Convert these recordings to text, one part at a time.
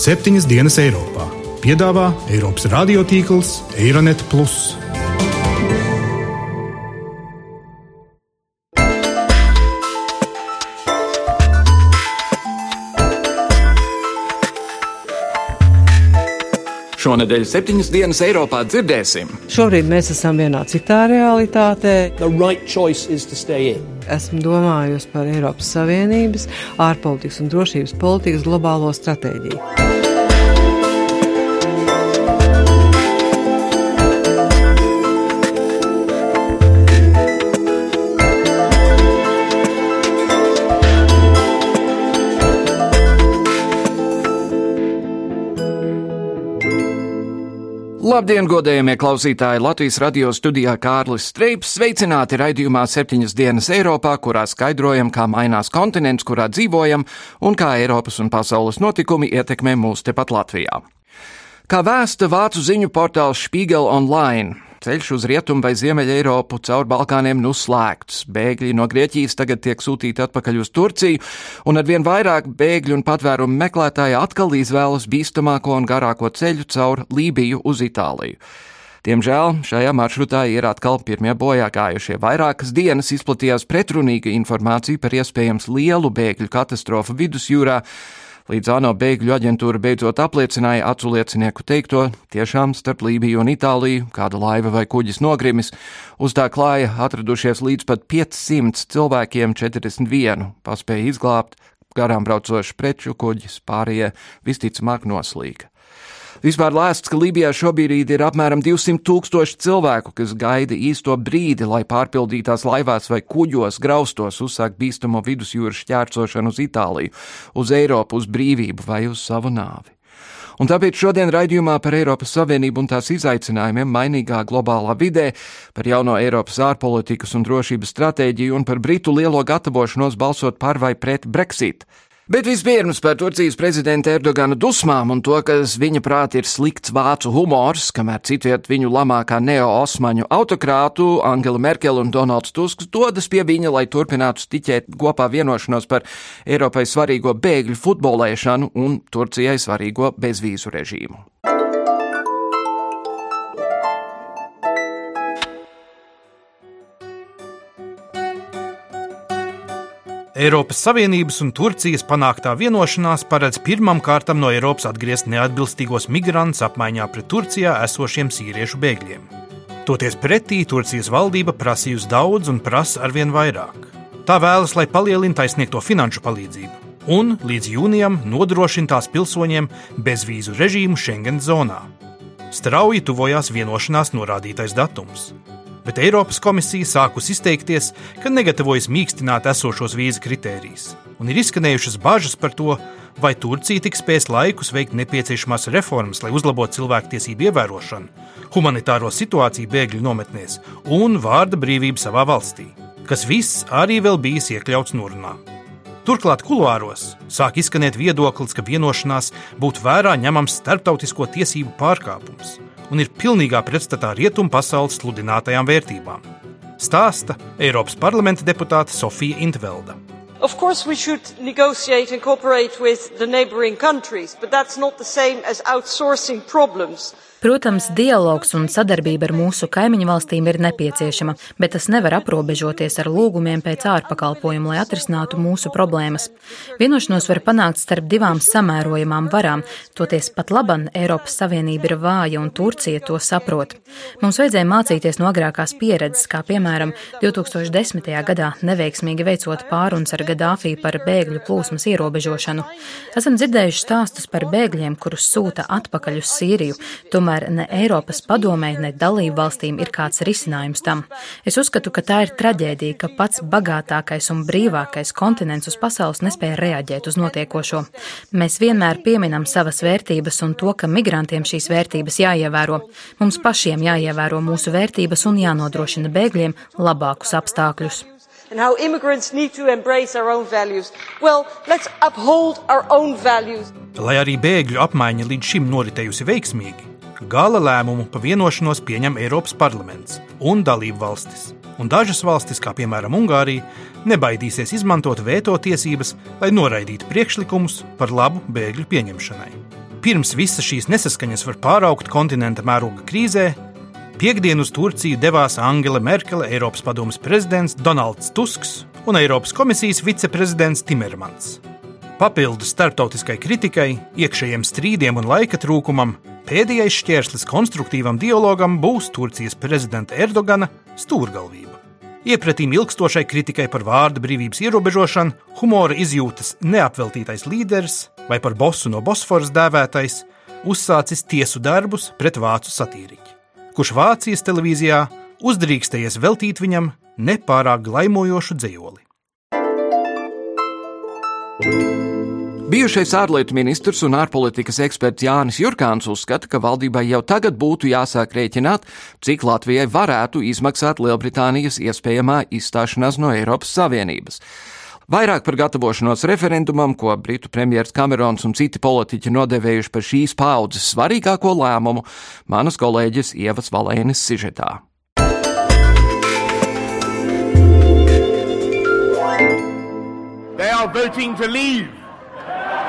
septiņas dienas Eiropā. Piedāvā Eiropas radiotīkls Eironet. Šonadēļ septiņas dienas Eiropā dzirdēsim. Šobrīd mēs esam vienā citā realitātē. Right Esmu domājusi par Eiropas Savienības ārpolitikas un drošības politikas globālo stratēģiju. Labdien, godējamie klausītāji! Latvijas radio studijā Kārlis Streips sveicināti raidījumā septiņas dienas Eiropā, kurā skaidrojam, kā mainās kontinents, kurā dzīvojam, un kā Eiropas un pasaules notikumi ietekmē mūs tepat Latvijā. Kā vēsta vācu ziņu portāls Spiegel Online, Ceļš uz rietumu vai ziemeļa Eiropu caur Balkāniem nu slēgts. Bēgļi no Grieķijas tagad tiek sūtīti atpakaļ uz Turciju, un arvien vairāk bēgļu un patvērumu meklētāji atkal izvēlas bīstamāko un garāko ceļu caur Lībiju uz Itāliju. Diemžēl šajā maršrutā ir atkal pirmie bojā gājušie. Vairākas dienas izplatījās pretrunīga informācija par iespējams lielu bēgļu katastrofu vidusjūrā, Līdz ANO bēgļu aģentūra beidzot apliecināja acu liecinieku teikto, tiešām starp Lībiju un Itāliju kāda laiva vai kuģis nogrimis, uz tā klāja atradušies līdz pat 500 cilvēkiem 41, paspēja izglābt garām braucošs preču kuģis, pārējie visticamāk noslīga. Vispār lēsts, ka Libijā šobrīd ir apmēram 200 tūkstoši cilvēku, kas gaida īsto brīdi, lai pārpildītās laivās vai kuģos graustos uzsākt bīstamo vidusjūras šķērcošanu uz Itāliju, uz Eiropu, uz brīvību vai uz savu nāvi. Un tāpēc šodien raidījumā par Eiropas Savienību un tās izaicinājumiem mainīgā globālā vidē, par jauno Eiropas ārpolitikas un drošības stratēģiju un par Britu lielo gatavošanos balsot par vai pret Brexit. Bet vispirms par Turcijas prezidenta Erdogana dusmām un to, kas viņa prāt ir slikts vācu humors, kamēr citviet viņu lamākā neo-osmaņu autokrātu Angela Merkele un Donalds Tusks dodas pie viņa, lai turpinātu stiķēt kopā vienošanos par Eiropai svarīgo bēgļu futbolēšanu un Turcijai svarīgo bezvīzu režīmu. Eiropas Savienības un Turcijas panāktā vienošanās paredz pirmam kārtam no Eiropas atgriezt neatbilstīgos migrantus apmaiņā pret Turcijā esošiem sīriešu bēgļiem. Toties pretī Turcijas valdība prasījusi daudz un prasa arvien vairāk. Tā vēlas, lai palielinātu taisniegto finanšu palīdzību un līdz jūnijam nodrošina tās pilsoņiem bezvīzu režīmu Schengen zonā. Strauji tuvojās vienošanās norādītais datums bet Eiropas komisija sākus izteikties, ka negatavojas mīkstināt esošos vīzu kritērijus, un ir izskanējušas bažas par to, vai Turcija tik spēs laikus veikt nepieciešamās reformas, lai uzlabotu cilvēktiesību ievērošanu, humanitāro situāciju bēgļu nometnēs un vārda brīvību savā valstī, kas viss arī vēl bijis iekļauts norunā. Turklāt kuluāros sāk izskanēt viedoklis, ka vienošanās būtu vērā ņemams starptautisko tiesību pārkāpums un ir pilnīgā pretstatā rietumu pasaules sludinātajām vērtībām. Stāsta Eiropas parlamenta deputāte Sofija Intvelda. Of course, we should negotiate and cooperate with the neighboring countries, but that's not the same as outsourcing problems. Protams, dialogs un sadarbība ar mūsu kaimiņu valstīm ir nepieciešama, bet tas nevar aprobežoties ar lūgumiem pēc ārpakalpojumu, lai atrisinātu mūsu problēmas. Vienošanos var panākt starp divām samērojamām varām, toties pat laban Eiropas Savienība ir vāja un Turcija to saprot. Mums vajadzēja mācīties no agrākās pieredzes, kā piemēram 2010. gadā neveiksmīgi veicot pārunas ar Gadāfī par bēgļu plūsmas ierobežošanu. Esam dzirdējuši stāstus par bēgļiem, kurus sūta atpakaļ uz Sīriju. Tomēr tomēr ne Eiropas padomē, ne dalību valstīm ir kāds risinājums tam. Es uzskatu, ka tā ir traģēdija, ka pats bagātākais un brīvākais kontinents uz pasaules nespēja reaģēt uz notiekošo. Mēs vienmēr pieminam savas vērtības un to, ka migrantiem šīs vērtības jāievēro. Mums pašiem jāievēro mūsu vērtības un jānodrošina bēgļiem labākus apstākļus and how immigrants need to embrace our own values. Well, let's uphold our own values. Lai arī bēgļu apmaiņa līdz šim noritējusi veiksmīgi, Gala lēmumu pa vienošanos pieņem Eiropas parlaments un dalību valstis, un dažas valstis, kā piemēram Ungārija, nebaidīsies izmantot veto tiesības, lai noraidītu priekšlikumus par labu bēgļu pieņemšanai. pirms visas šīs nesaskaņas var pāraukt kontinenta mēroga krīzē, piekdien uz Turciju devās Angela Merkele, Eiropas padomas prezidents Donalds Tusks un Eiropas komisijas viceprezidents Timermans. Papildus starptautiskai kritikai, iekšējiem strīdiem un laika trūkumam, pēdējais šķērslis konstruktīvam dialogam būs Turcijas prezidenta Erdogana stūrgalvība. Iepratīm ilgstošai kritikai par vārda brīvības ierobežošanu, humora izjūtas neapveltītais līderis vai par bosu no Bosforas dēvētais uzsācis tiesu darbus pret vācu satīriķi, kurš Vācijas televīzijā uzdrīkstējies veltīt viņam nepārāk glaimojošu dzējoli. Bijušais ārlietu ministrs un ārpolitikas eksperts Jānis Jurkāns uzskata, ka valdībai jau tagad būtu jāsāk rēķināt, cik Latvijai varētu izmaksāt Lielbritānijas iespējamā izstāšanās no Eiropas Savienības. Vairāk par gatavošanos referendumam, ko Britu premjerministrs Kamerons un citi politiķi nodevējuši par šīs paudzes svarīgāko lēmumu, manas kolēģis Ievas Valēnis sižetā. They are voting to leave and they're doing the right thing.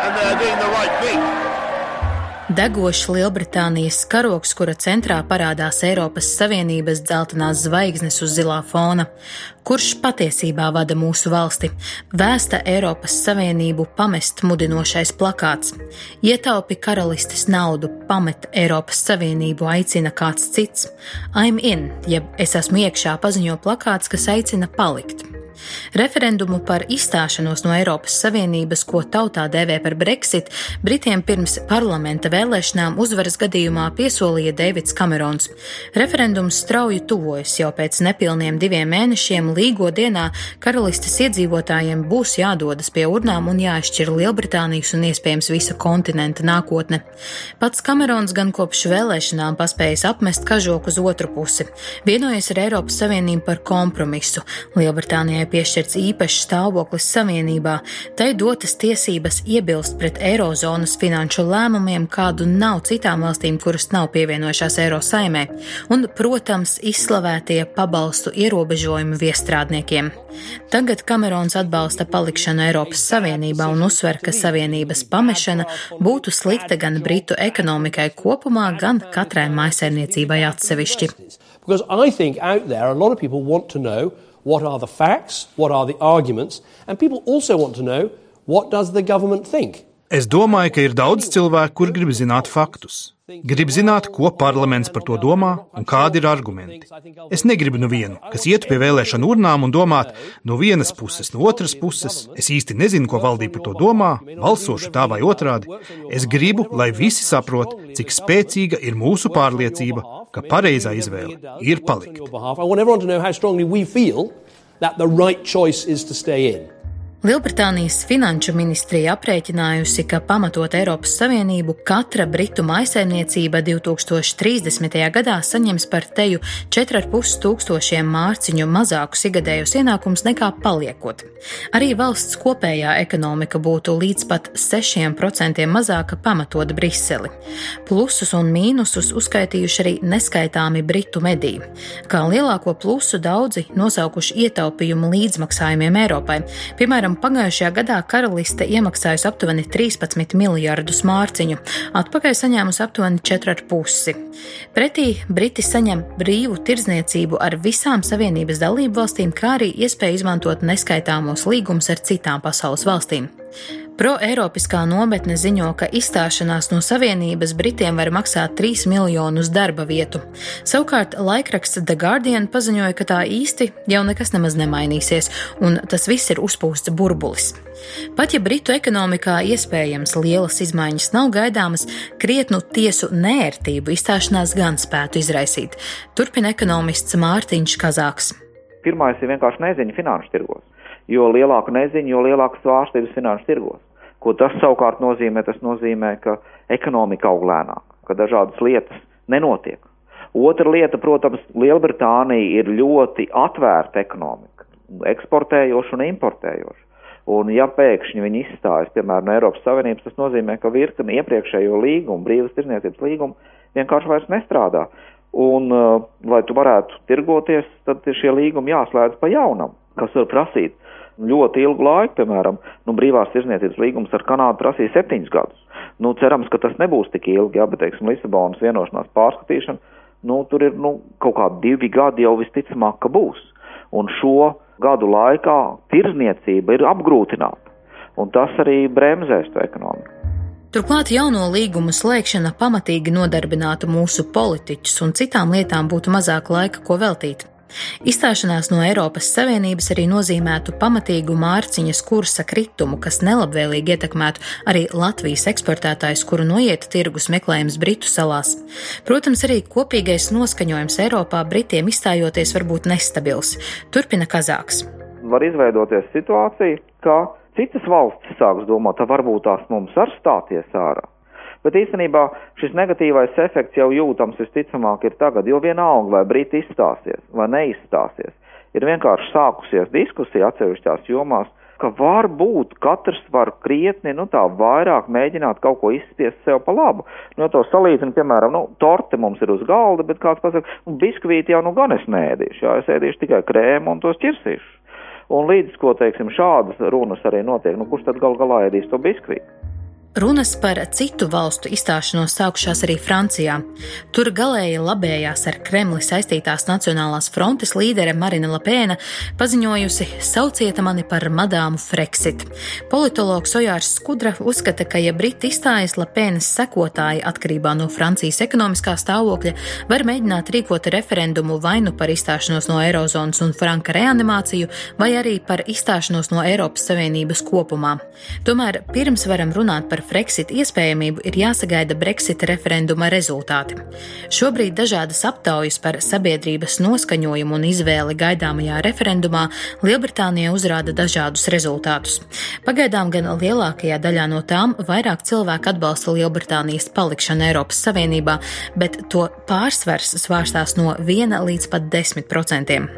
Degošs Lielbritānijas karoks, kura centrā parādās Eiropas Savienības dzeltenās zvaigznes uz zilā fona. Kurš patiesībā vada mūsu valsti? Vēsta Eiropas Savienību pamest mudinošais plakāts. Ietaupi karalistes naudu, pamet Eiropas Savienību, aicina kāds cits. I'm in, jeb es esmu iekšā paziņo plakāts, kas aicina palikt. Referendumu par izstāšanos no Eiropas Savienības, ko tautā dēvē par Brexit, Britiem pirms parlamenta vēlēšanām uzvaras gadījumā piesolīja Deivids Kamerons. Referendums strauji tuvojas jau pēc nepilniem diviem mēnešiem līgo dienā karalistes iedzīvotājiem būs jādodas pie urnām un jāizšķir Lielbritānijas un iespējams visa kontinenta nākotne. Pats Kamerons gan kopš vēlēšanām paspējis apmest kažoku uz otru pusi, vienojas ar Eiropas Savienību par kompromisu. Lielbritānijai piešķirts īpašs stāvoklis Savienībā, tai dotas tiesības iebilst pret Eirozonas finanšu lēmumiem, kādu nav citām valstīm, kuras nav pievienojušās Eiro saimē, un, protams, izslavētie pabalstu ierobežojumi viestrādniekiem. Tagad Kamerons atbalsta palikšanu Eiropas Savienībā un uzsver, ka Savienības pamešana būtu slikta gan Britu ekonomikai kopumā, gan katrai maisaimniecībai atsevišķi. Because I think out there a lot of people want to know what are the facts, what are the arguments, and people also want to know what does the government think. Es domāju, ka ir daudz cilvēku, kur grib zināt faktus. Grib zināt, ko parlaments par to domā un kādi ir argumenti. Es negribu nevienu, kas iet pie vēlēšanu urnām un domāt no vienas puses, no otras puses. Es īsti nezinu, ko valdība par to domā, balsošu tā vai otrādi. Es gribu, lai visi saprot, cik spēcīga ir mūsu pārliecība, ka pareizā izvēle ir palikt. Lielbritānijas finanšu ministrija aprēķinājusi, ka pamatot Eiropas Savienību, katra britu maisaimniecība 2030. gadā saņems par teju 4,5 tūkstošiem mārciņu mazākus igadējos ienākumus nekā paliekot. Arī valsts kopējā ekonomika būtu līdz pat 6% mazāka pamatot Briseli. Plusus un mīnusus uzskaitījuši arī neskaitāmi britu mediji. Kā lielāko plusu daudzi nosaukuši ietaupījumu līdzmaksājumiem Eiropai. Piemēram, Piemēram, pagājušajā gadā karaliste iemaksājusi aptuveni 13 miljardus mārciņu, atpakaļ saņēmusi aptuveni 4,5. Pretī Briti saņem brīvu tirdzniecību ar visām Savienības dalību valstīm, kā arī iespēju izmantot neskaitāmos līgumus ar citām pasaules valstīm. Pro-Eiropiskā nometne ziņo, ka izstāšanās no Savienības Britiem var maksāt 3 miljonus darba vietu. Savukārt laikraksts The Guardian paziņoja, ka tā īsti jau nekas nemaz nemainīsies, un tas viss ir uzpūsts burbulis. Pat ja Britu ekonomikā iespējams lielas izmaiņas nav gaidāmas, krietnu tiesu nērtību izstāšanās gan spētu izraisīt. Turpina ekonomists Mārtiņš Kazāks. Pirmais ir vienkārši neziņa finanšu tirgos. Jo lielāka neziņa, jo lielākas svārstības finanšu tirgos. Ko tas savukārt nozīmē? Tas nozīmē, ka ekonomika aug lēnāk, ka dažādas lietas nenotiek. Otra lieta, protams, Lielbritānija ir ļoti atvērta ekonomika, eksportējoša un importējoša. Un, ja pēkšņi viņi izstājas, piemēram, no Eiropas Savienības, tas nozīmē, ka virkni iepriekšējo līgumu, brīvas tirniecības līgumu, vienkārši vairs nestrādā. Un, uh, lai tu varētu tirgoties, tad šie līgumi jāslēdz pa jaunam, kas var prasīt ļoti ilgu laiku, piemēram, nu, brīvās tirzniecības līgums ar Kanādu prasīja septiņus gadus. Nu, cerams, ka tas nebūs tik ilgi, jā, bet, teiksim, Lisabonas vienošanās pārskatīšana, nu, tur ir, nu, kaut kādi divi gadi jau visticamāk, ka būs. Un šo gadu laikā tirzniecība ir apgrūtināta, un tas arī bremzēs to ekonomiku. Turklāt jauno līgumu slēgšana pamatīgi nodarbinātu mūsu politiķus un citām lietām būtu mazāk laika, ko veltīt. Izstāšanās no Eiropas Savienības arī nozīmētu pamatīgu mārciņas kursa kritumu, kas nelabvēlīgi ietekmētu arī Latvijas eksportētājus, kuru noiet tirgus meklējums Britu salās. Protams, arī kopīgais noskaņojums Eiropā Britiem izstājoties var būt nestabils. Turpina Kazāks. Var izveidoties situācija, ka citas valstis sāks domāt, varbūt tās mums ar stāties ārā. Bet īstenībā šis negatīvais efekts jau jūtams visticamāk ir tagad, jo vienalga, vai Briti izstāsies vai neizstāsies, ir vienkārši sākusies diskusija atsevišķās jomās, ka varbūt katrs var krietni, nu tā vairāk mēģināt kaut ko izspiest sev pa labu. Nu, to salīdzinu, piemēram, nu, torte mums ir uz galda, bet kāds pasaka, nu, biskvīti jau nu gan es nēdīšu, jā, es ēdīšu tikai krēmu un tos ķirsīšu. Un līdz ko, teiksim, šādas runas arī notiek, nu, kurš tad gal galā ēdīs to biskvīti? Runas par citu valstu izstāšanos sākušās arī Francijā. Tur galēji labējās ar Kremli saistītās Nacionālās frontes līdere Marina Lapēna paziņojusi: Sauciet mani par madāmu Frexit. Politologs Ojārs Skudra uzskata, ka, ja Briti izstājas Lapēnas sekotāji atkarībā no Francijas ekonomiskā stāvokļa, var mēģināt rīkot referendumu vai nu par izstāšanos no Eirozonas un franka reanimāciju, vai arī par izstāšanos no Eiropas Savienības kopumā. Tomēr pirms varam runāt par par Brexit iespējamību ir jāsagaida Brexit referenduma rezultāti. Šobrīd dažādas aptaujas par sabiedrības noskaņojumu un izvēli gaidāmajā referendumā Lielbritānija uzrāda dažādus rezultātus. Pagaidām gan lielākajā daļā no tām vairāk cilvēku atbalsta Lielbritānijas palikšanu Eiropas Savienībā, bet to pārsvars svārstās no 1 līdz pat 10 procentiem.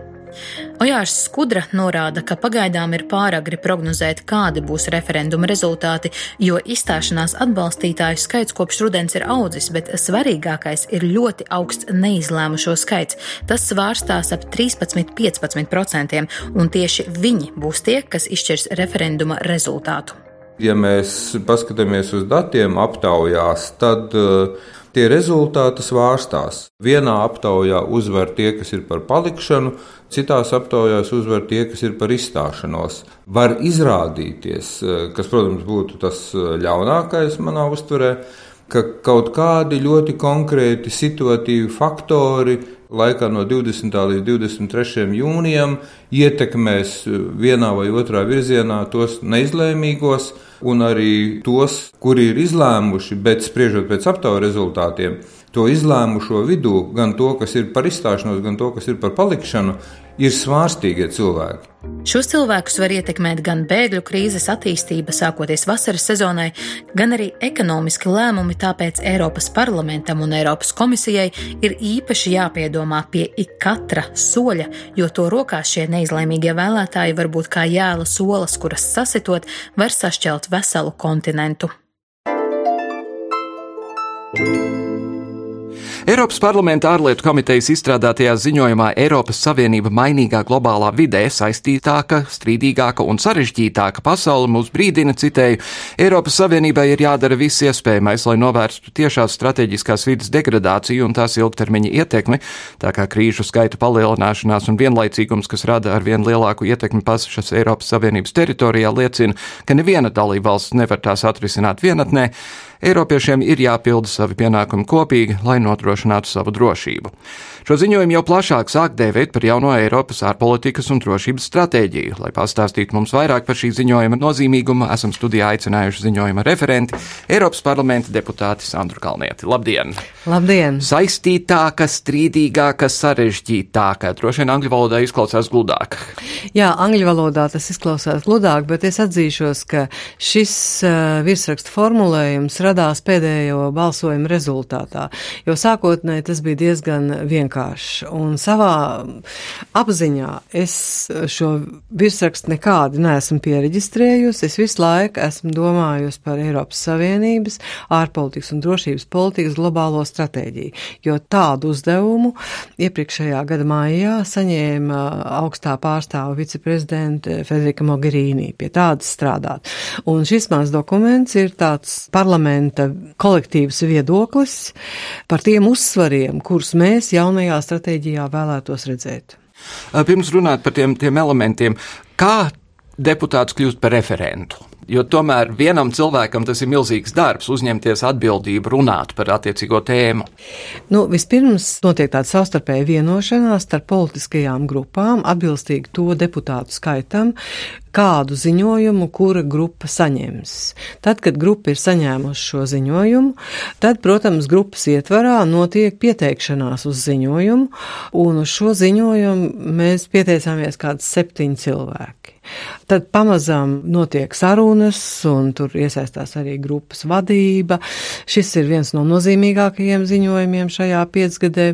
Ojārs Skudra norāda, ka pagaidām ir pāragri prognozēt, kādi būs referenduma rezultāti, jo izstāšanās atbalstītāju skaits kopš rudens ir audzis, bet svarīgākais ir ļoti augsts neizlēmušo skaits. Tas svārstās ap 13-15%, un tieši viņi būs tie, kas izšķirs referenduma rezultātu. Ja mēs paskatāmies uz datiem aptaujās, tad uh, tie rezultāti svārstās. Vienā aptaujā uzvar tie, kas ir par palikšanu, Citās aptaujās uzvar tie, kas ir par izstāšanos. Var izrādīties, eh, kas, protams, būtu tas eh, ļaunākais manā uztverē, ka kaut kādi ļoti konkrēti situatīvi faktori laikā no 20. līdz 23. jūnijam ietekmēs eh, vienā vai otrā virzienā tos neizlēmīgos, un arī tos, kuri ir izlēmuši, bet spriežot pēc aptaujas rezultātiem, to izlēmušo vidū, gan to, kas ir par izstāšanos, gan to, kas ir par palikšanu, ir svārstīgie cilvēki. Šos cilvēkus var ietekmēt gan bēgļu krīzes attīstība, sākoties vasaras sezonai, gan arī ekonomiski lēmumi. Tāpēc Eiropas parlamentam un Eiropas komisijai ir īpaši jāpiedomā pie katra soļa, jo to rokās šie neizlēmīgie vēlētāji var būt kā jēla solas, kuras sasitot, var sašķelt veselu kontinentu. thank you Eiropas parlamenta ārlietu komitejas izstrādātajā ziņojumā Eiropas Savienība mainīgā globālā vidē saistītāka, strīdīgāka un sarežģītāka pasaule mūs brīdina, citēju, Eiropas Savienībai ir jādara viss iespējamais, lai novērstu tiešās strateģiskās vidas degradāciju un tās ilgtermiņa ietekmi, tā kā krīžu skaita palielināšanās un vienlaicīgums, kas rada ar vien lielāku ietekmi pašas Eiropas Savienības teritorijā, liecina, ka neviena dalībvalsts nevar tās atrisināt vienatnē. Eiropiešiem ir jāpilda savi pienākumi kopīgi, lai nodrošinātu savu drošību. Šo ziņojumu jau plašāk sāk dēvēt par jauno Eiropas ārpolitikas un drošības stratēģiju. Lai pastāstītu mums vairāk par šī ziņojuma nozīmīgumu, esam studijā aicinājuši ziņojuma referenti Eiropas parlamenta deputāti Sandru Kalnieti. Labdien! Labdien! Saistītāka, strīdīgāka, sarežģītāka. Droši vien angļu valodā izklausās gludāk. Jā, angļu valodā tas izklausās gludāk, bet es atzīšos, ka šis uh, virsrakstu formulējums radās pēdējo balsojumu rezultātā. Jo sākot sākotnēji tas bija diezgan vienkārši, un savā apziņā es šo virsrakstu nekādi neesmu pieregistrējusi. Es visu laiku esmu domājusi par Eiropas Savienības ārpolitikas un drošības politikas globālo stratēģiju, jo tādu uzdevumu iepriekšējā gada maijā saņēma augstā pārstāva viceprezidenta Federika Mogherīnī pie tādas strādāt. Un šis mans dokuments ir tāds parlamenta kolektīvs viedoklis par tiem uzsvariem, kurus mēs jaunajā stratēģijā vēlētos redzēt. Pirms runāt par tiem, tiem elementiem, kā deputāts kļūst par referentu? Jo tomēr vienam cilvēkam tas ir milzīgs darbs, uzņemties atbildību, runāt par attiecīgo tēmu. Nu, vispirms notiek tāda savstarpēja vienošanās starp politiskajām grupām, atbilstīgi to deputātu skaitam, kādu ziņojumu kura grupa saņems. Tad, kad grupa ir saņēmusi šo ziņojumu, tad, protams, grupas ietvarā notiek pieteikšanās uz ziņojumu, un uz šo ziņojumu mēs pieteicāmies kāds septiņi cilvēki. Tad pamazām notiek sarunas, un tur iesaistās arī grupas vadība. Šis ir viens no nozīmīgākajiem ziņojumiem šajā piecgadē,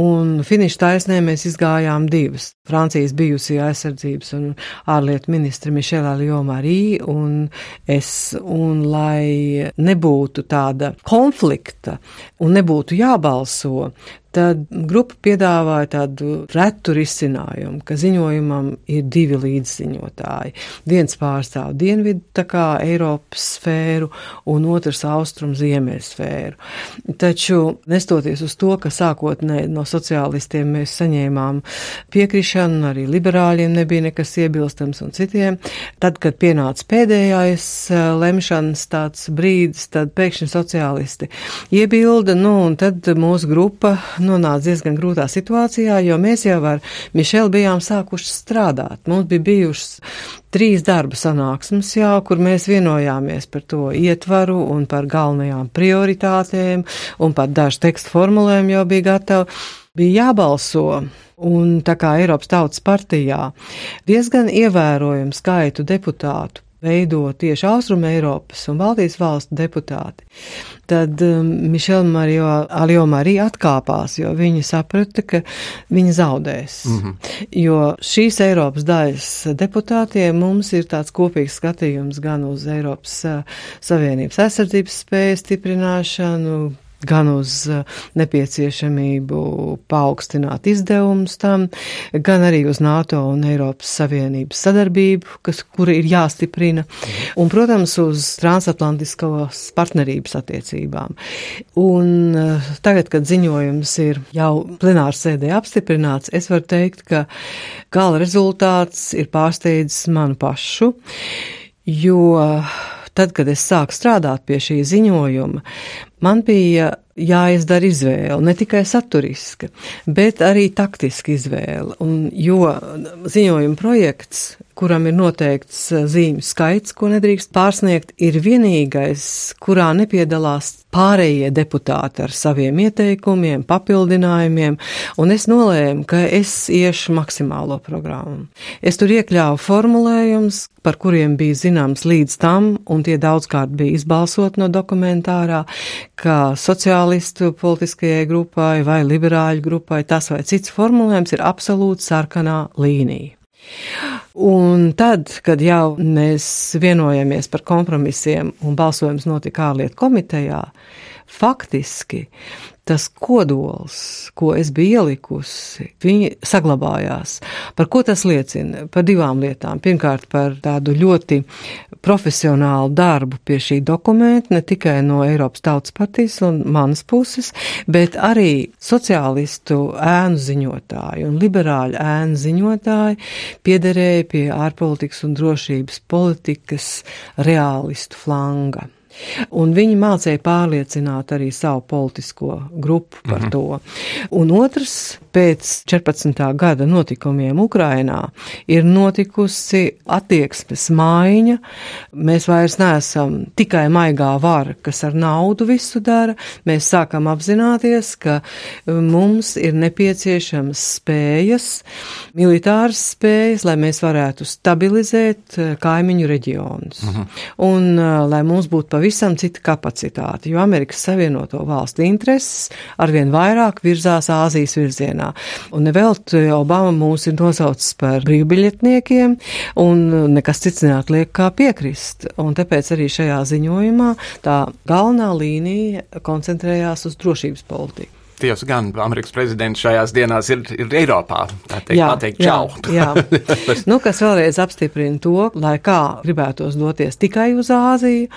un finiša taisnē mēs izgājām divas. Francijas bijusī aizsardzības un ārlietu ministra ministra Mišela Ljomarī un es, un lai nebūtu tāda konflikta un nebūtu jābalso, tad grupa piedāvāja tādu retu risinājumu, ka ziņojumam ir divi līdziņotāji. Viens pārstāv dienvidu tā kā Eiropas sfēru un otrs austrum ziemeļu sfēru. Taču nestoties uz to, ka sākotnēji no sociālistiem mēs saņēmām piekrišanu, arī liberāļiem nebija nekas iebilstams un citiem, tad, kad pienāca pēdējais eh, lemšanas tāds brīdis, tad pēkšņi sociālisti iebilda, nu, un tad mūsu grupa nonāca diezgan grūtā situācijā, jo mēs jau ar Mišelu bijām sākuši strādāt. Mums bija bijušas trīs darba sanāksmes jau, kur mēs vienojāmies par to ietvaru un par galvenajām prioritātēm un par dažu tekstu formulēm jau bija gatavi. Bija jābalso. Un tā kā Eiropas Tautas partijā diezgan ievērojumu skaitu deputātu veido tieši Austrum Eiropas un Baltijas valstu deputāti, tad um, Mišela Mario Aljoma arī atkāpās, jo viņi saprata, ka viņi zaudēs. Mm -hmm. Jo šīs Eiropas daļas deputātiem mums ir tāds kopīgs skatījums gan uz Eiropas uh, Savienības aizsardzības spēju stiprināšanu, gan uz eh, nepieciešamību paaugstināt izdevumus tam, gan arī uz NATO un Eiropas Savienības sadarbību, kas, kura ir jāstiprina, un, protams, uz transatlantiskos partnerības attiecībām. Un eh, tagad, kad ziņojums ir jau plenārs sēdē apstiprināts, es varu teikt, ka gala rezultāts ir pārsteidzis manu pašu, jo tad, kad es sāku strādāt pie šī ziņojuma, man bija jāizdara izvēle, ne tikai saturiska, bet arī taktiska izvēle. Un, jo ziņojuma projekts, kuram ir noteikts eh, zīmju skaits, ko nedrīkst pārsniegt, ir vienīgais, kurā nepiedalās pārējie deputāti ar saviem ieteikumiem, papildinājumiem, un es nolēmu, ka es iešu maksimālo programmu. Es tur iekļāvu formulējums, par kuriem bija zināms līdz tam, un tie daudzkārt bija izbalsot no dokumentārā, ka sociālistu politiskajai grupai vai liberāļu grupai tas vai cits formulējums ir absolūti sarkanā līnija. Un tad, kad jau mēs vienojamies par kompromisiem un balsojums notika ārlietu komitejā, faktiski tas kodols, ko es biju ielikusi, viņi saglabājās. Par ko tas liecina? Par divām lietām. Pirmkārt, par tādu ļoti profesionālu darbu pie šī dokumenta, ne tikai no Eiropas Tautas partijas un manas puses, bet arī sociālistu ēnu ziņotāju un liberāļu ēnu ziņotāju piederēja pie ārpolitikas un drošības politikas reālistu flanga. Un viņi mācīja pārliecināt arī savu politisko grupu par mm -hmm. to. Un otrs, pēc 14. gada notikumiem Ukrainā ir notikusi attieksmes maiņa. Mēs vairs neesam tikai maigā vara, kas ar naudu visu dara. Mēs sākam apzināties, ka mums ir nepieciešams spējas, militāras spējas, lai mēs varētu stabilizēt eh, kaimiņu reģionus. Uh mhm. Un uh, lai mums būtu pavisam cita kapacitāte, jo Amerikas Savienoto valstu intereses arvien vairāk virzās Āzijas virzienā. Un nevelti Obama mūs ir nosaucis par brīvbiļetniekiem, un nekas cits neatliek kā piekrist. Un tāpēc arī šajā ziņojumā tā galvenā līnija koncentrējās uz drošības politiku. Tiesa gan, Amerikas prezidents šajās dienās ir, ir Eiropā. Tā teikt, jā, pateikt, čau. Jā, jā. nu, kas vēlreiz apstiprina to, lai kā gribētos doties tikai uz Āziju,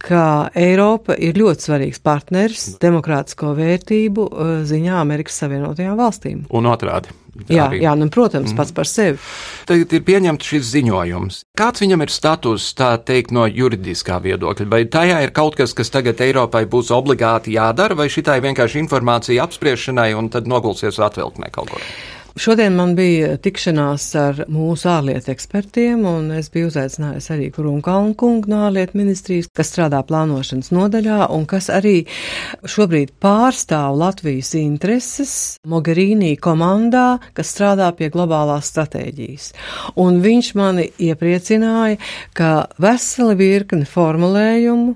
ka Eiropa ir ļoti svarīgs partners demokrātisko vērtību uh, ziņā Amerikas Savienotajām valstīm. Un otrādi. Jā, arī. jā nu, protams, pats par sevi. Tagad ir pieņemts šis ziņojums. Kāds viņam ir status, tā teikt, no juridiskā viedokļa? Vai tajā ir kaut kas, kas tagad Eiropai būs obligāti jādara, vai šitā ir vienkārši informācija apspriešanai un tad nogulsies atvilknē kaut ko? Šodien man bija tikšanās ar mūsu ārlietu ekspertiem, un es biju uzaicinājusi arī Kurunkalnu kungu no ārlietu ministrijas, kas strādā plānošanas nodaļā un kas arī šobrīd pārstāv Latvijas intereses Mogherīnī komandā, kas strādā pie globālās stratēģijas. Un viņš mani iepriecināja, ka veseli virkni formulējumu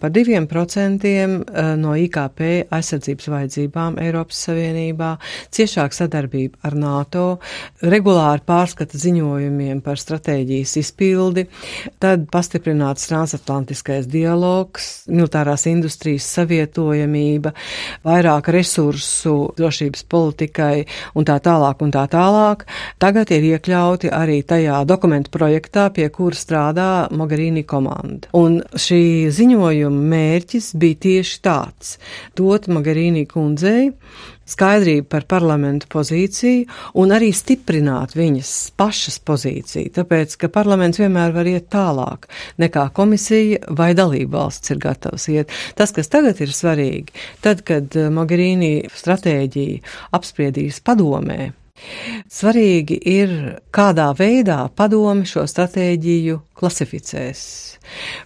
par diviem procentiem eh, no IKP aizsardzības vajadzībām Eiropas Savienībā, ciešāk sadarbība ar NATO, regulāri pārskata ziņojumiem par stratēģijas izpildi, tad pastiprināts transatlantiskais dialogs, militārās industrijas savietojamība, vairāk resursu drošības politikai un tā tālāk un tā tālāk. Tagad ir iekļauti arī tajā dokumentu projektā, pie kura strādā Mogherini komanda. Un šī ziņojuma mērķis bija tieši tāds - dot Magarīnī kundzei skaidrību par parlamentu pozīciju un arī stiprināt viņas pašas pozīciju, tāpēc, ka parlaments vienmēr var iet tālāk nekā komisija vai dalība valsts ir gatavs iet. Tas, kas tagad ir svarīgi, tad, kad Magarīnī stratēģiju apspriedīs padomē, Svarīgi ir, kādā veidā padomi šo stratēģiju klasificēs.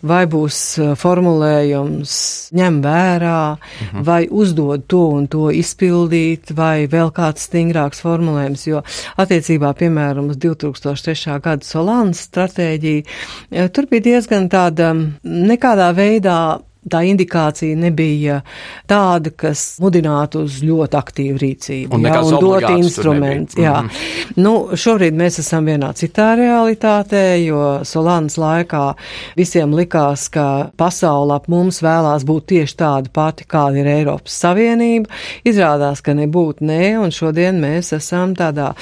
Vai būs uh, formulējums ņem vērā, uh mhm. -huh. vai uzdod to un to izpildīt, vai vēl kāds stingrāks formulējums, jo attiecībā, piemēram, uz 2003. gada Solānas stratēģiju, uh, tur bija diezgan tāda nekādā veidā tā indikācija nebija tāda, kas mudinātu uz ļoti aktīvu rīcību. Un, jā, un dot instrumentus. Jā. Mm -hmm. Nu, šobrīd mēs esam vienā citā realitātē, jo Solānas laikā visiem likās, ka pasaule ap mums vēlās būt tieši tāda pati, kāda ir Eiropas Savienība. Izrādās, ka nebūtu nē, un šodien mēs esam tādā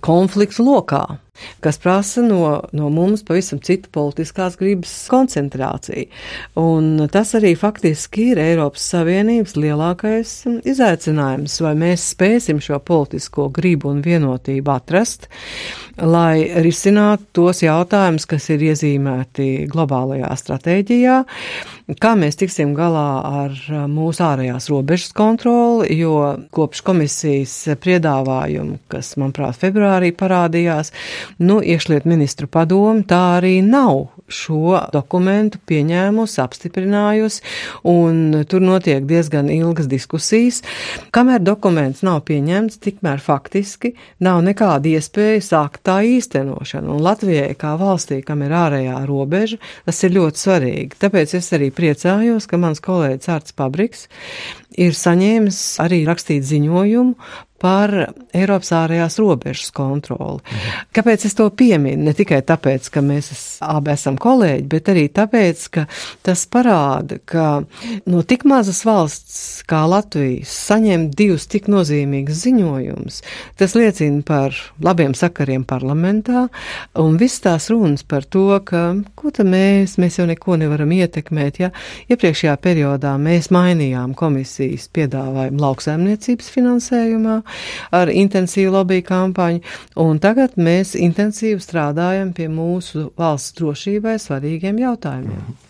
konfliktu lokā kas prasa no, no mums pavisam citu politiskās gribas koncentrāciju. Un tas arī faktiski ir Eiropas Savienības lielākais izaicinājums, vai mēs spēsim šo politisko gribu un vienotību atrast, lai risinātu tos jautājumus, kas ir iezīmēti globālajā stratēģijā, kā mēs tiksim galā ar mūsu ārējās robežas kontroli, jo kopš komisijas priedāvājumu, kas, manuprāt, februārī parādījās, Nu, iekšliet ministru padomu tā arī nav šo dokumentu pieņēmusi, apstiprinājusi, un tur notiek diezgan ilgas diskusijas. Kamēr dokuments nav pieņemts, tikmēr faktiski nav nekāda iespēja sākt tā īstenošanu. Un Latvijai, kā valstī, kam ir ārējā robeža, tas ir ļoti svarīgi. Tāpēc es arī priecājos, ka mans kolēģis Arts Pabriks ir saņēmis arī rakstīt ziņojumu par Eiropas ārējās robežas kontroli. Mhm. Kāpēc es to pieminu? Ne tikai tāpēc, ka mēs abi esam kolēģi, bet arī tāpēc, ka tas parāda, ka no tik mazas valsts kā Latvijas saņemt divus tik nozīmīgus ziņojumus, tas liecina par labiem sakariem parlamentā un viss tās runas par to, ka ko tad mēs, mēs jau neko nevaram ietekmēt, ja iepriekšējā periodā mēs mainījām komisijas piedāvājumu lauksaimniecības finansējumā, ar intensīvu lobby kampaņu, un tagad mēs intensīvi strādājam pie mūsu valsts drošībai svarīgiem jautājumiem. Mhm.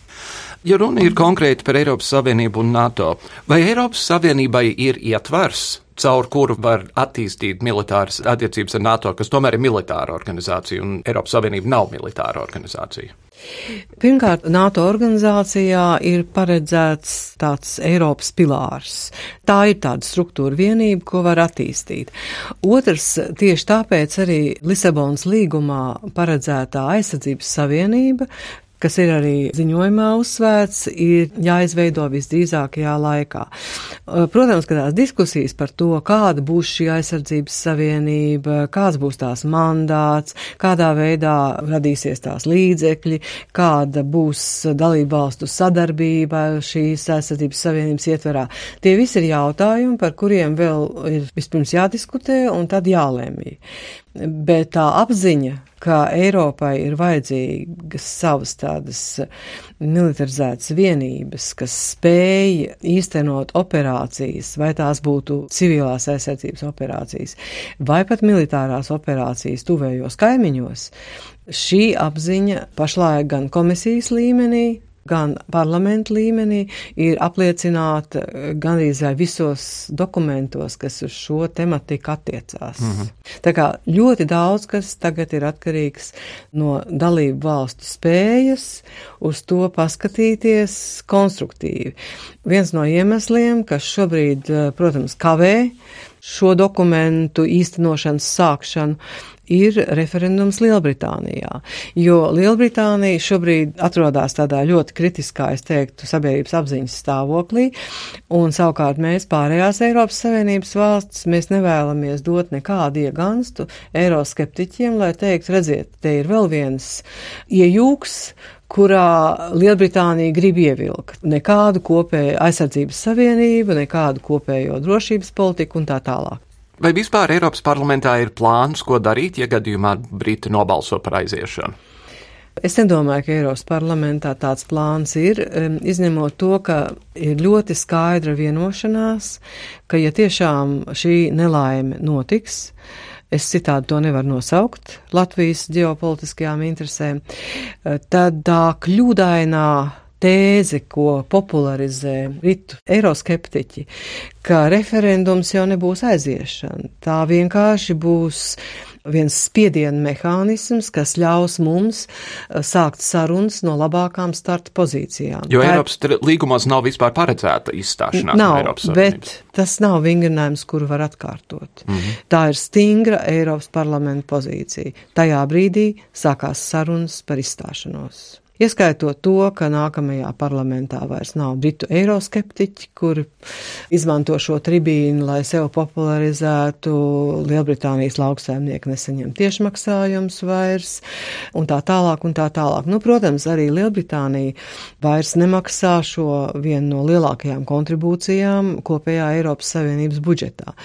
Ja runa ir konkrēti par Eiropas Savienību un NATO, vai Eiropas Savienībai ir ietvars caur kuru var attīstīt militāras attiecības ar NATO, kas tomēr ir militāra organizācija, un Eiropas Savienība nav militāra organizācija? Pirmkārt, NATO organizācijā ir paredzēts tāds Eiropas pilārs. Tā ir tāda struktūra vienība, ko var attīstīt. Otrs, tieši tāpēc arī Lisabonas līgumā paredzētā aizsardzības savienība, kas ir arī ziņojumā uzsvērts, ir jāizveido visdrīzākajā laikā. Protams, ka tās diskusijas par to, kāda būs šī aizsardzības savienība, kāds būs tās mandāts, kādā veidā radīsies tās līdzekļi, kāda būs dalība valstu sadarbība šīs aizsardzības savienības ietverā. Tie visi ir jautājumi, par kuriem vēl ir vispirms jādiskutē un tad jālēmī. Bet tā apziņa, ka Eiropai ir vajadzīgas savas tādas militarizētas vienības, kas spēj īstenot operācijas, vai tās būtu civilās aizsardzības operācijas, vai pat militārās operācijas tuvējos kaimiņos, šī apziņa pašlaik gan komisijas līmenī, gan parlamentu līmenī ir apliecināta eh, gandrīz vai visos dokumentos, kas uz šo tematiku attiecās. Mm -hmm. Tā kā ļoti daudz kas tagad ir atkarīgs no dalību valstu spējas uz to paskatīties konstruktīvi. Viens no iemesliem, kas šobrīd, eh, protams, kavē šo dokumentu īstenošanas sākšanu, ir referendums Lielbritānijā, jo Lielbritānija šobrīd atrodas tādā ļoti kritiskā, es teiktu, sabiedrības apziņas stāvoklī, un savukārt mēs pārējās Eiropas Savienības valsts, mēs nevēlamies dot nekādu ieganstu eiroskeptiķiem, lai teikt, redziet, te ir vēl viens iejūks, kurā Lielbritānija grib ievilkt nekādu kopēju aizsardzības savienību, nekādu kopējo drošības politiku un tā tālāk. Vai vispār Eiropas parlamentā ir plāns, ko darīt, ja gadījumā Briti nobalso par aiziešanu? Es nedomāju, ka Eiropas parlamentā tāds plāns ir, izņemot to, ka ir ļoti skaidra vienošanās, ka ja tiešām šī nelaime notiks, es citādi to nevaru nosaukt Latvijas ģeopolitiskajām interesēm, tad tā kļūdainā tēze, ko popularizē britu eiroskeptiķi, ka referendums jau nebūs aiziešana. Tā vienkārši būs viens spiediena mehānisms, kas ļaus mums uh, sākt sarunas no labākām starta pozīcijām. Jo Tā Eiropas ir... līgumos nav vispār paredzēta izstāšanās nav, no Eiropas Savienības. Bet tas nav vingrinājums, kuru var atkārtot. Mm -hmm. Tā ir stingra Eiropas parlamenta pozīcija. Tajā brīdī sākās sarunas par izstāšanos. Ieskaitot to, ka nākamajā parlamentā vairs nav britu eiroskeptiķi, kuri izmanto šo tribīnu, lai sev popularizētu, Lielbritānijas lauksaimnieki nesaņem tiešmaksājums vairs, un tā tālāk, un tā tālāk. Nu, protams, arī Lielbritānija vairs nemaksā šo vienu no lielākajām kontribūcijām kopējā Eiropas Savienības budžetā.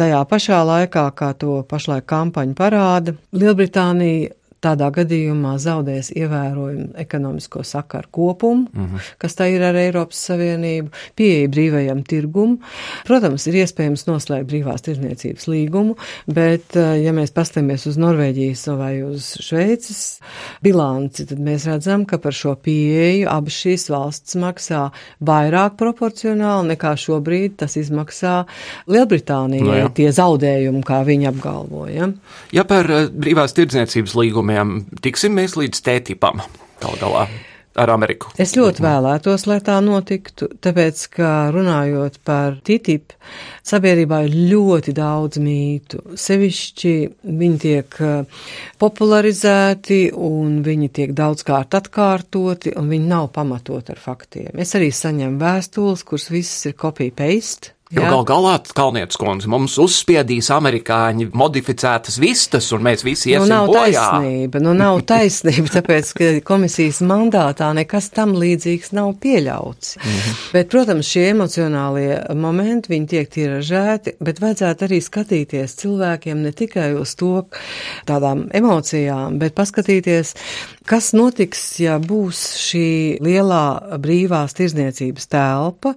Tajā pašā laikā, kā to pašlaik kampaņa parāda, Lielbritānija tādā gadījumā zaudēs ievērojumu ekonomisko sakaru kopumu, mm -hmm. kas tā ir ar Eiropas Savienību, pieeja brīvajam tirgum. Protams, ir iespējams noslēgt brīvās tirdzniecības līgumu, bet, eh, ja mēs pastamies uz Norvēģijas vai uz Šveices bilanci, tad mēs redzam, ka par šo pieeju abas šīs valsts maksā vairāk proporcionāli nekā šobrīd tas izmaksā Lielbritānijai no jā. tie zaudējumi, kā viņi apgalvoja. Ja par eh, brīvās tirdzniecības līgumu nolīgumiem tiksim mēs līdz tētipam gal galā. Ar Ameriku. Es ļoti vēlētos, lai tā notiktu, tāpēc, ka runājot par TTIP, sabiedrībā ir ļoti daudz mītu. Sevišķi viņi tiek eh, popularizēti un viņi tiek daudzkārt atkārtoti un viņi nav pamatot ar faktiem. Es arī saņemu vēstules, kuras visas ir copy-paste Jo gal galā, Kalnietis kundze, mums uzspiedīs amerikāņi modificētas vistas, un mēs visi iesim nu, nav bojā. Taisnība, nu nav taisnība, tāpēc, ka komisijas mandātā nekas tam līdzīgs nav pieļauts. Mm -hmm. Bet, protams, šie emocionālie momenti, viņi tiek tiražēti, bet vajadzētu arī skatīties cilvēkiem ne tikai uz to tādām emocijām, bet paskatīties, kas notiks, ja būs šī lielā brīvās tirzniecības telpa,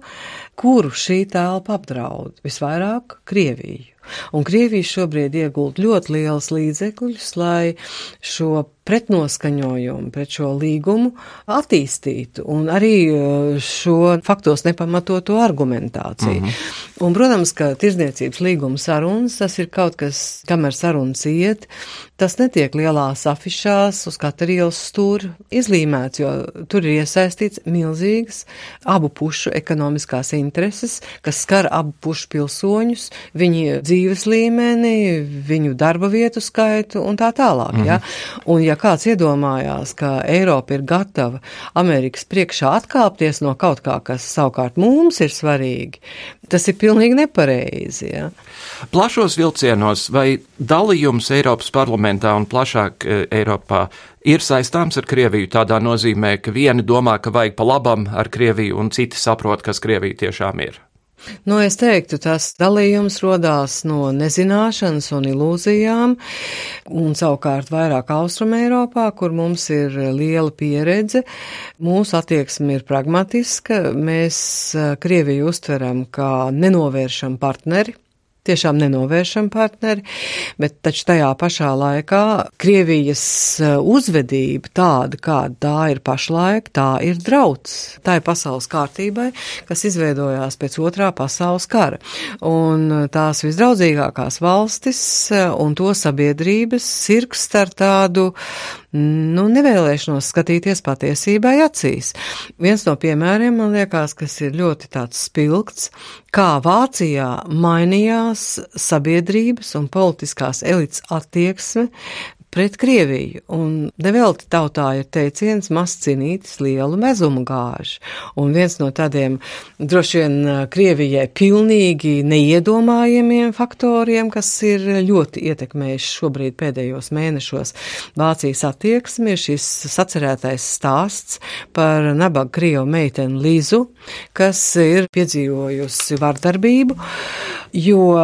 kuru šī telpa apdraud visvairāk Krieviju. Un Krievija šobrīd iegūt ļoti liels līdzekļus, lai šo pretnoskaņojumu pret šo līgumu attīstītu un arī uh, šo faktos nepamatoto argumentāciju. Mm -hmm. Un, protams, ka tirdzniecības līguma sarunas, tas ir kaut kas, kamēr sarunas iet, tas netiek lielās afišās uz katra ielas stūra izlīmēts, jo tur ir iesaistīts milzīgas abu pušu ekonomiskās intereses, kas skar abu pušu pilsoņus, viņu dzīves līmeni, viņu darba vietu skaitu un tā tālāk. Mm -hmm. ja? Un ja kāds iedomājās, ka Eiropa ir gatava Amerikas priekšā atkāpties no kaut kā, kas savukārt mums ir svarīgi, tas ir pilnīgi nepareizi. Ja? Plašos vilcienos vai dalījums Eiropas parlamentā un plašāk e, Eiropā ir saistāms ar Krieviju tādā nozīmē, ka vieni domā, ka vajag pa labam ar Krieviju, un citi saprot, kas Krievija tiešām ir. Nu, es teiktu, tas dalījums rodās no nezināšanas un ilūzijām, un savukārt vairāk Austrum Eiropā, kur mums ir liela pieredze, mūsu attieksme ir pragmatiska, mēs eh, Krieviju uztveram kā nenovēršam partneri, tiešām nenovēršam partneri, bet taču tajā pašā laikā Krievijas eh, uzvedība tāda, kāda tā ir pašlaik, tā ir drauds. Tā ir pasaules kārtībai, kas izveidojās pēc otrā pasaules kara. Un eh, tās visdraudzīgākās valstis eh, un to sabiedrības sirgst ar tādu nu, nevēlēšanos skatīties patiesībai acīs. Viens no piemēriem, man liekas, kas ir ļoti tāds spilgts, kā Vācijā mainījās sabiedrības un politiskās elites attieksme pret Krieviju, un nevelti tautā ir teiciens maz cinītis lielu mezumu gāž, un viens no tādiem droši vien Krievijai pilnīgi neiedomājamiem faktoriem, kas ir ļoti ietekmējuši šobrīd pēdējos mēnešos Vācijas attieksmi, ir šis sacerētais stāsts par nabaga Krievu meiteni Lizu, kas ir piedzīvojusi vardarbību, jo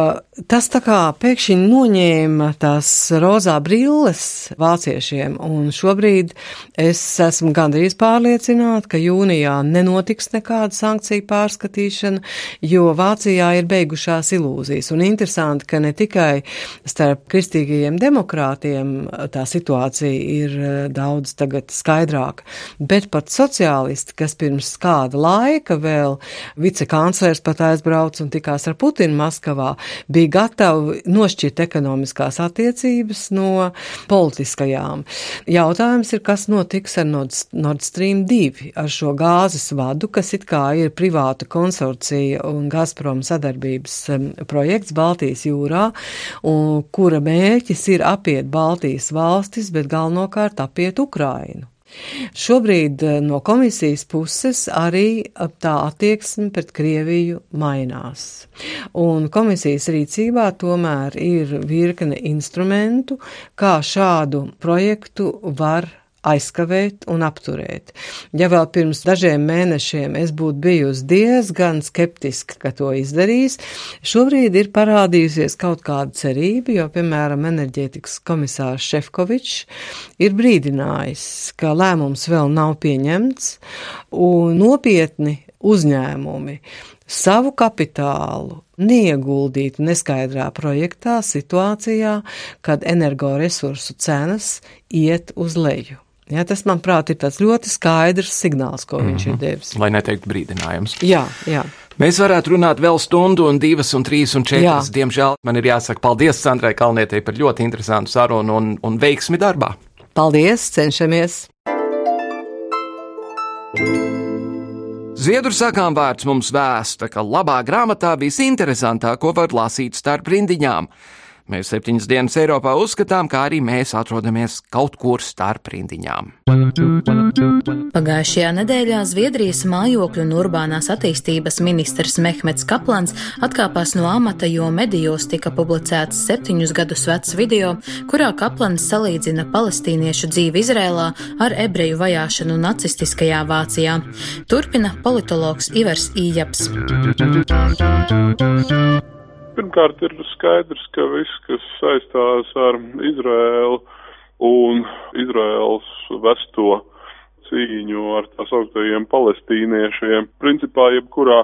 tas tā kā pēkšņi noņēma tās rozā brilles vāciešiem, un šobrīd es esmu gandrīz pārliecināta, ka jūnijā nenotiks nekāda sankciju pārskatīšana, jo Vācijā ir beigušās ilūzijas, un interesanti, ka ne tikai starp kristīgajiem demokrātiem tā situācija ir eh, daudz tagad skaidrāka, bet pat sociālisti, kas pirms kāda laika vēl vicekanclers pat aizbrauc un tikās ar Putinu Maskavā, bija gatavi nošķirt ekonomiskās attiecības no politiskajām. Jautājums ir, kas notiks ar Nord, Stream 2, ar šo gāzes vadu, kas it kā ir privāta konsorcija un Gazprom sadarbības projekts Baltijas jūrā, un kura mērķis ir apiet Baltijas valstis, bet galvenokārt apiet Ukrainu. Šobrīd eh, no komisijas puses arī eh, tā attieksme pret Krieviju mainās. Un komisijas rīcībā tomēr ir virkne instrumentu, kā šādu projektu var aizkavēt un apturēt. Ja vēl pirms dažiem mēnešiem es būtu bijusi diezgan skeptiska, ka to izdarīs, šobrīd ir parādījusies kaut kāda cerība, jo, piemēram, enerģētikas komisārs Šefkovičs ir brīdinājis, ka lēmums vēl nav pieņemts un nopietni uzņēmumi savu kapitālu neieguldītu neskaidrā projektā situācijā, kad energoresursu cenas iet uz leju. Ja, tas, manuprāt, ir tāds ļoti skaidrs signāls, ko mm -hmm. viņš ir mhm. devis. Lai neteiktu brīdinājums. Jā, jā. Mēs varētu runāt vēl stundu, un divas, un trīs, un četras. Jā. Diemžēl man ir jāsaka paldies Sandrai Kalnietei par ļoti interesantu sarunu un, un veiksmi darbā. Paldies, cenšamies! Zviedru sakām vārds mums vēsta, ka labā grāmatā visinteresantāko var lasīt starp rindiņām. Mēs septiņas dienas Eiropā uzskatām, ka arī mēs atrodamies kaut kur starp rindiņām. Pagājušajā nedēļā Zviedrijas mājokļu un urbānās attīstības ministrs Mehmets Kaplans atkāpās no amata, jo medijos tika publicēts septiņus gadus vecs video, kurā Kaplans salīdzina palestīniešu dzīvi Izrēlā ar ebreju vajāšanu nacistiskajā Vācijā. Turpina politologs Ivers Ījaps. Pirmkārt, ir skaidrs, ka viss, kas saistās ar Izraēlu un Izraēlas vesto cīņu ar tā sauktajiem palestīniešiem. Principā, jebkurā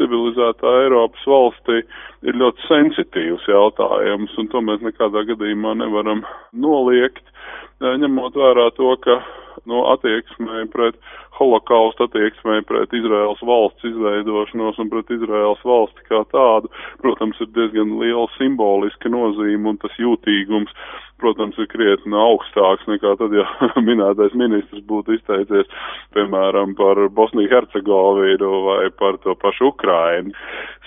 civilizētā Eiropas valstī ir ļoti sensitīvs jautājums, un to mēs nekādā gadījumā nevaram noliegt, ņemot vērā to, ka no attieksmē pret holokaustu attieksmē pret Izraels valsts izveidošanos un pret Izraels valsti kā tādu, protams, ir diezgan liela simboliska nozīme un tas jūtīgums, protams, ir krietni augstāks nekā tad, ja minētais ministrs būtu izteicies, piemēram, par Bosniju Hercegovinu vai par to pašu Ukrainu.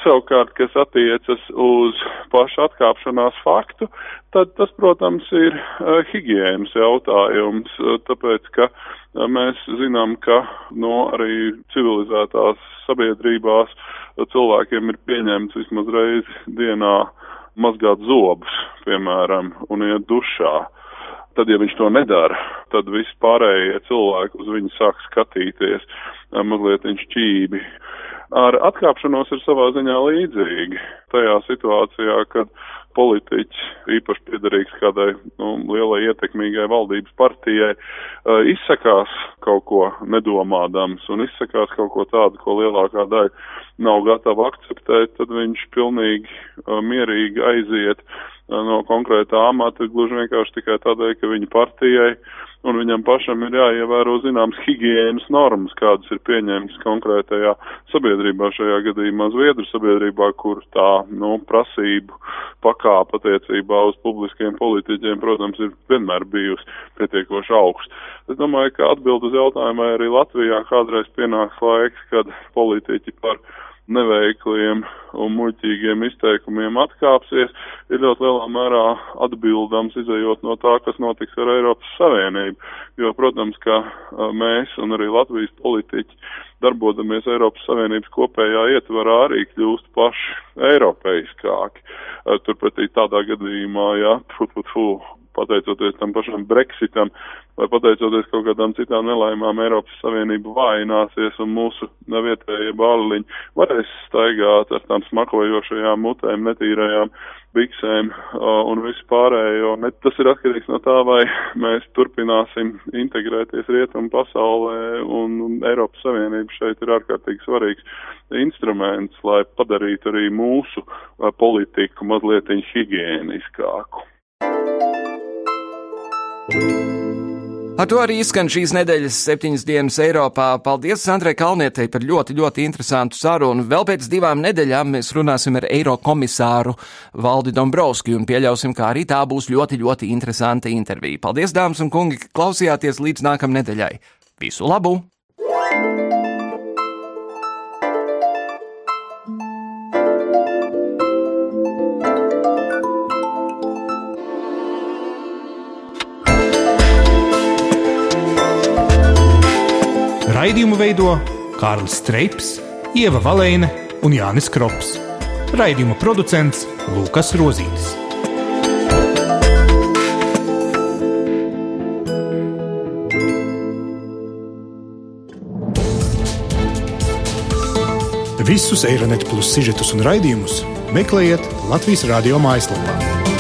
Savukārt, kas attiecas uz pašu atkāpšanās faktu, tad tas, protams, ir uh, higienas jautājums, uh, tāpēc, ka uh, mēs zinām, ka no nu, arī civilizētās sabiedrībās cilvēkiem ir pieņemts vismaz reizi dienā mazgāt zobus, piemēram, un iet dušā. Tad, ja viņš to nedara, tad visi pārējie cilvēki uz viņu sāk skatīties mazliet viņš ķībi. Ar atkāpšanos ir savā ziņā līdzīgi. Tajā situācijā, kad politiķis, īpaši piederīgs kādai nu, lielai ietekmīgai valdības partijai, uh, izsakās kaut ko nedomādams un izsakās kaut ko tādu, ko lielākā daļa nav gatava akceptēt, tad viņš pilnīgi uh, mierīgi aiziet uh, no konkrētā amata gluži vienkārši tikai tādēļ, ka viņa partijai un viņam pašam ir jāievēro zināmas higienas normas, kādas ir pieņemtas konkrētajā sabiedrībā, šajā gadījumā Zviedru sabiedrībā, kur tā, nu, prasību pakāpa attiecībā uz publiskiem politiķiem, protams, ir vienmēr bijusi pietiekoši augsts. Es domāju, ka atbild uz jautājumu, vai arī Latvijā kādreiz pienāks laiks, kad politiķi par neveikliem un muļķīgiem izteikumiem atkāpsies, ir ļoti lielā mērā atbildams izējot no tā, kas notiks ar Eiropas Savienību. Jo, protams, ka mēs un arī Latvijas politiķi darbodamies Eiropas Savienības kopējā ietvarā arī kļūst paši eiropeiskāki. Turpretī tādā gadījumā, ja, fu, fu, fu, pateicoties tam pašam Brexitam vai pateicoties kaut kādām citām nelaimām Eiropas Savienība vājināsies un mūsu vietējie bāliņi varēs staigāt ar tām smakojošajām mutēm, netīrajām biksēm un visu pārējo. Tas ir atkarīgs no tā, vai mēs turpināsim integrēties rietumu pasaulē un Eiropas Savienība šeit ir ārkārtīgi svarīgs instruments, lai padarītu arī mūsu politiku mazliet higiēniskāku. Ar to arī izskan šīs nedēļas septiņas dienas Eiropā. Paldies Sandrai Kalnietei par ļoti, ļoti interesantu sarunu. Vēl pēc divām nedēļām mēs runāsim ar Eiro komisāru Valdi Dombrovski un pieļausim, ka arī tā būs ļoti, ļoti interesanta intervija. Paldies, dāmas un kungi, ka klausījāties līdz nākamnedēļai. nedēļai. Visu labu! Raidījumu veido Kārlis Streips, Ieva Valēne un Jānis Krops. Raidījuma producents Lukas Rozītis. Visus Eironet plus sižetus un raidījumus meklējiet Latvijas radio mājaslapā.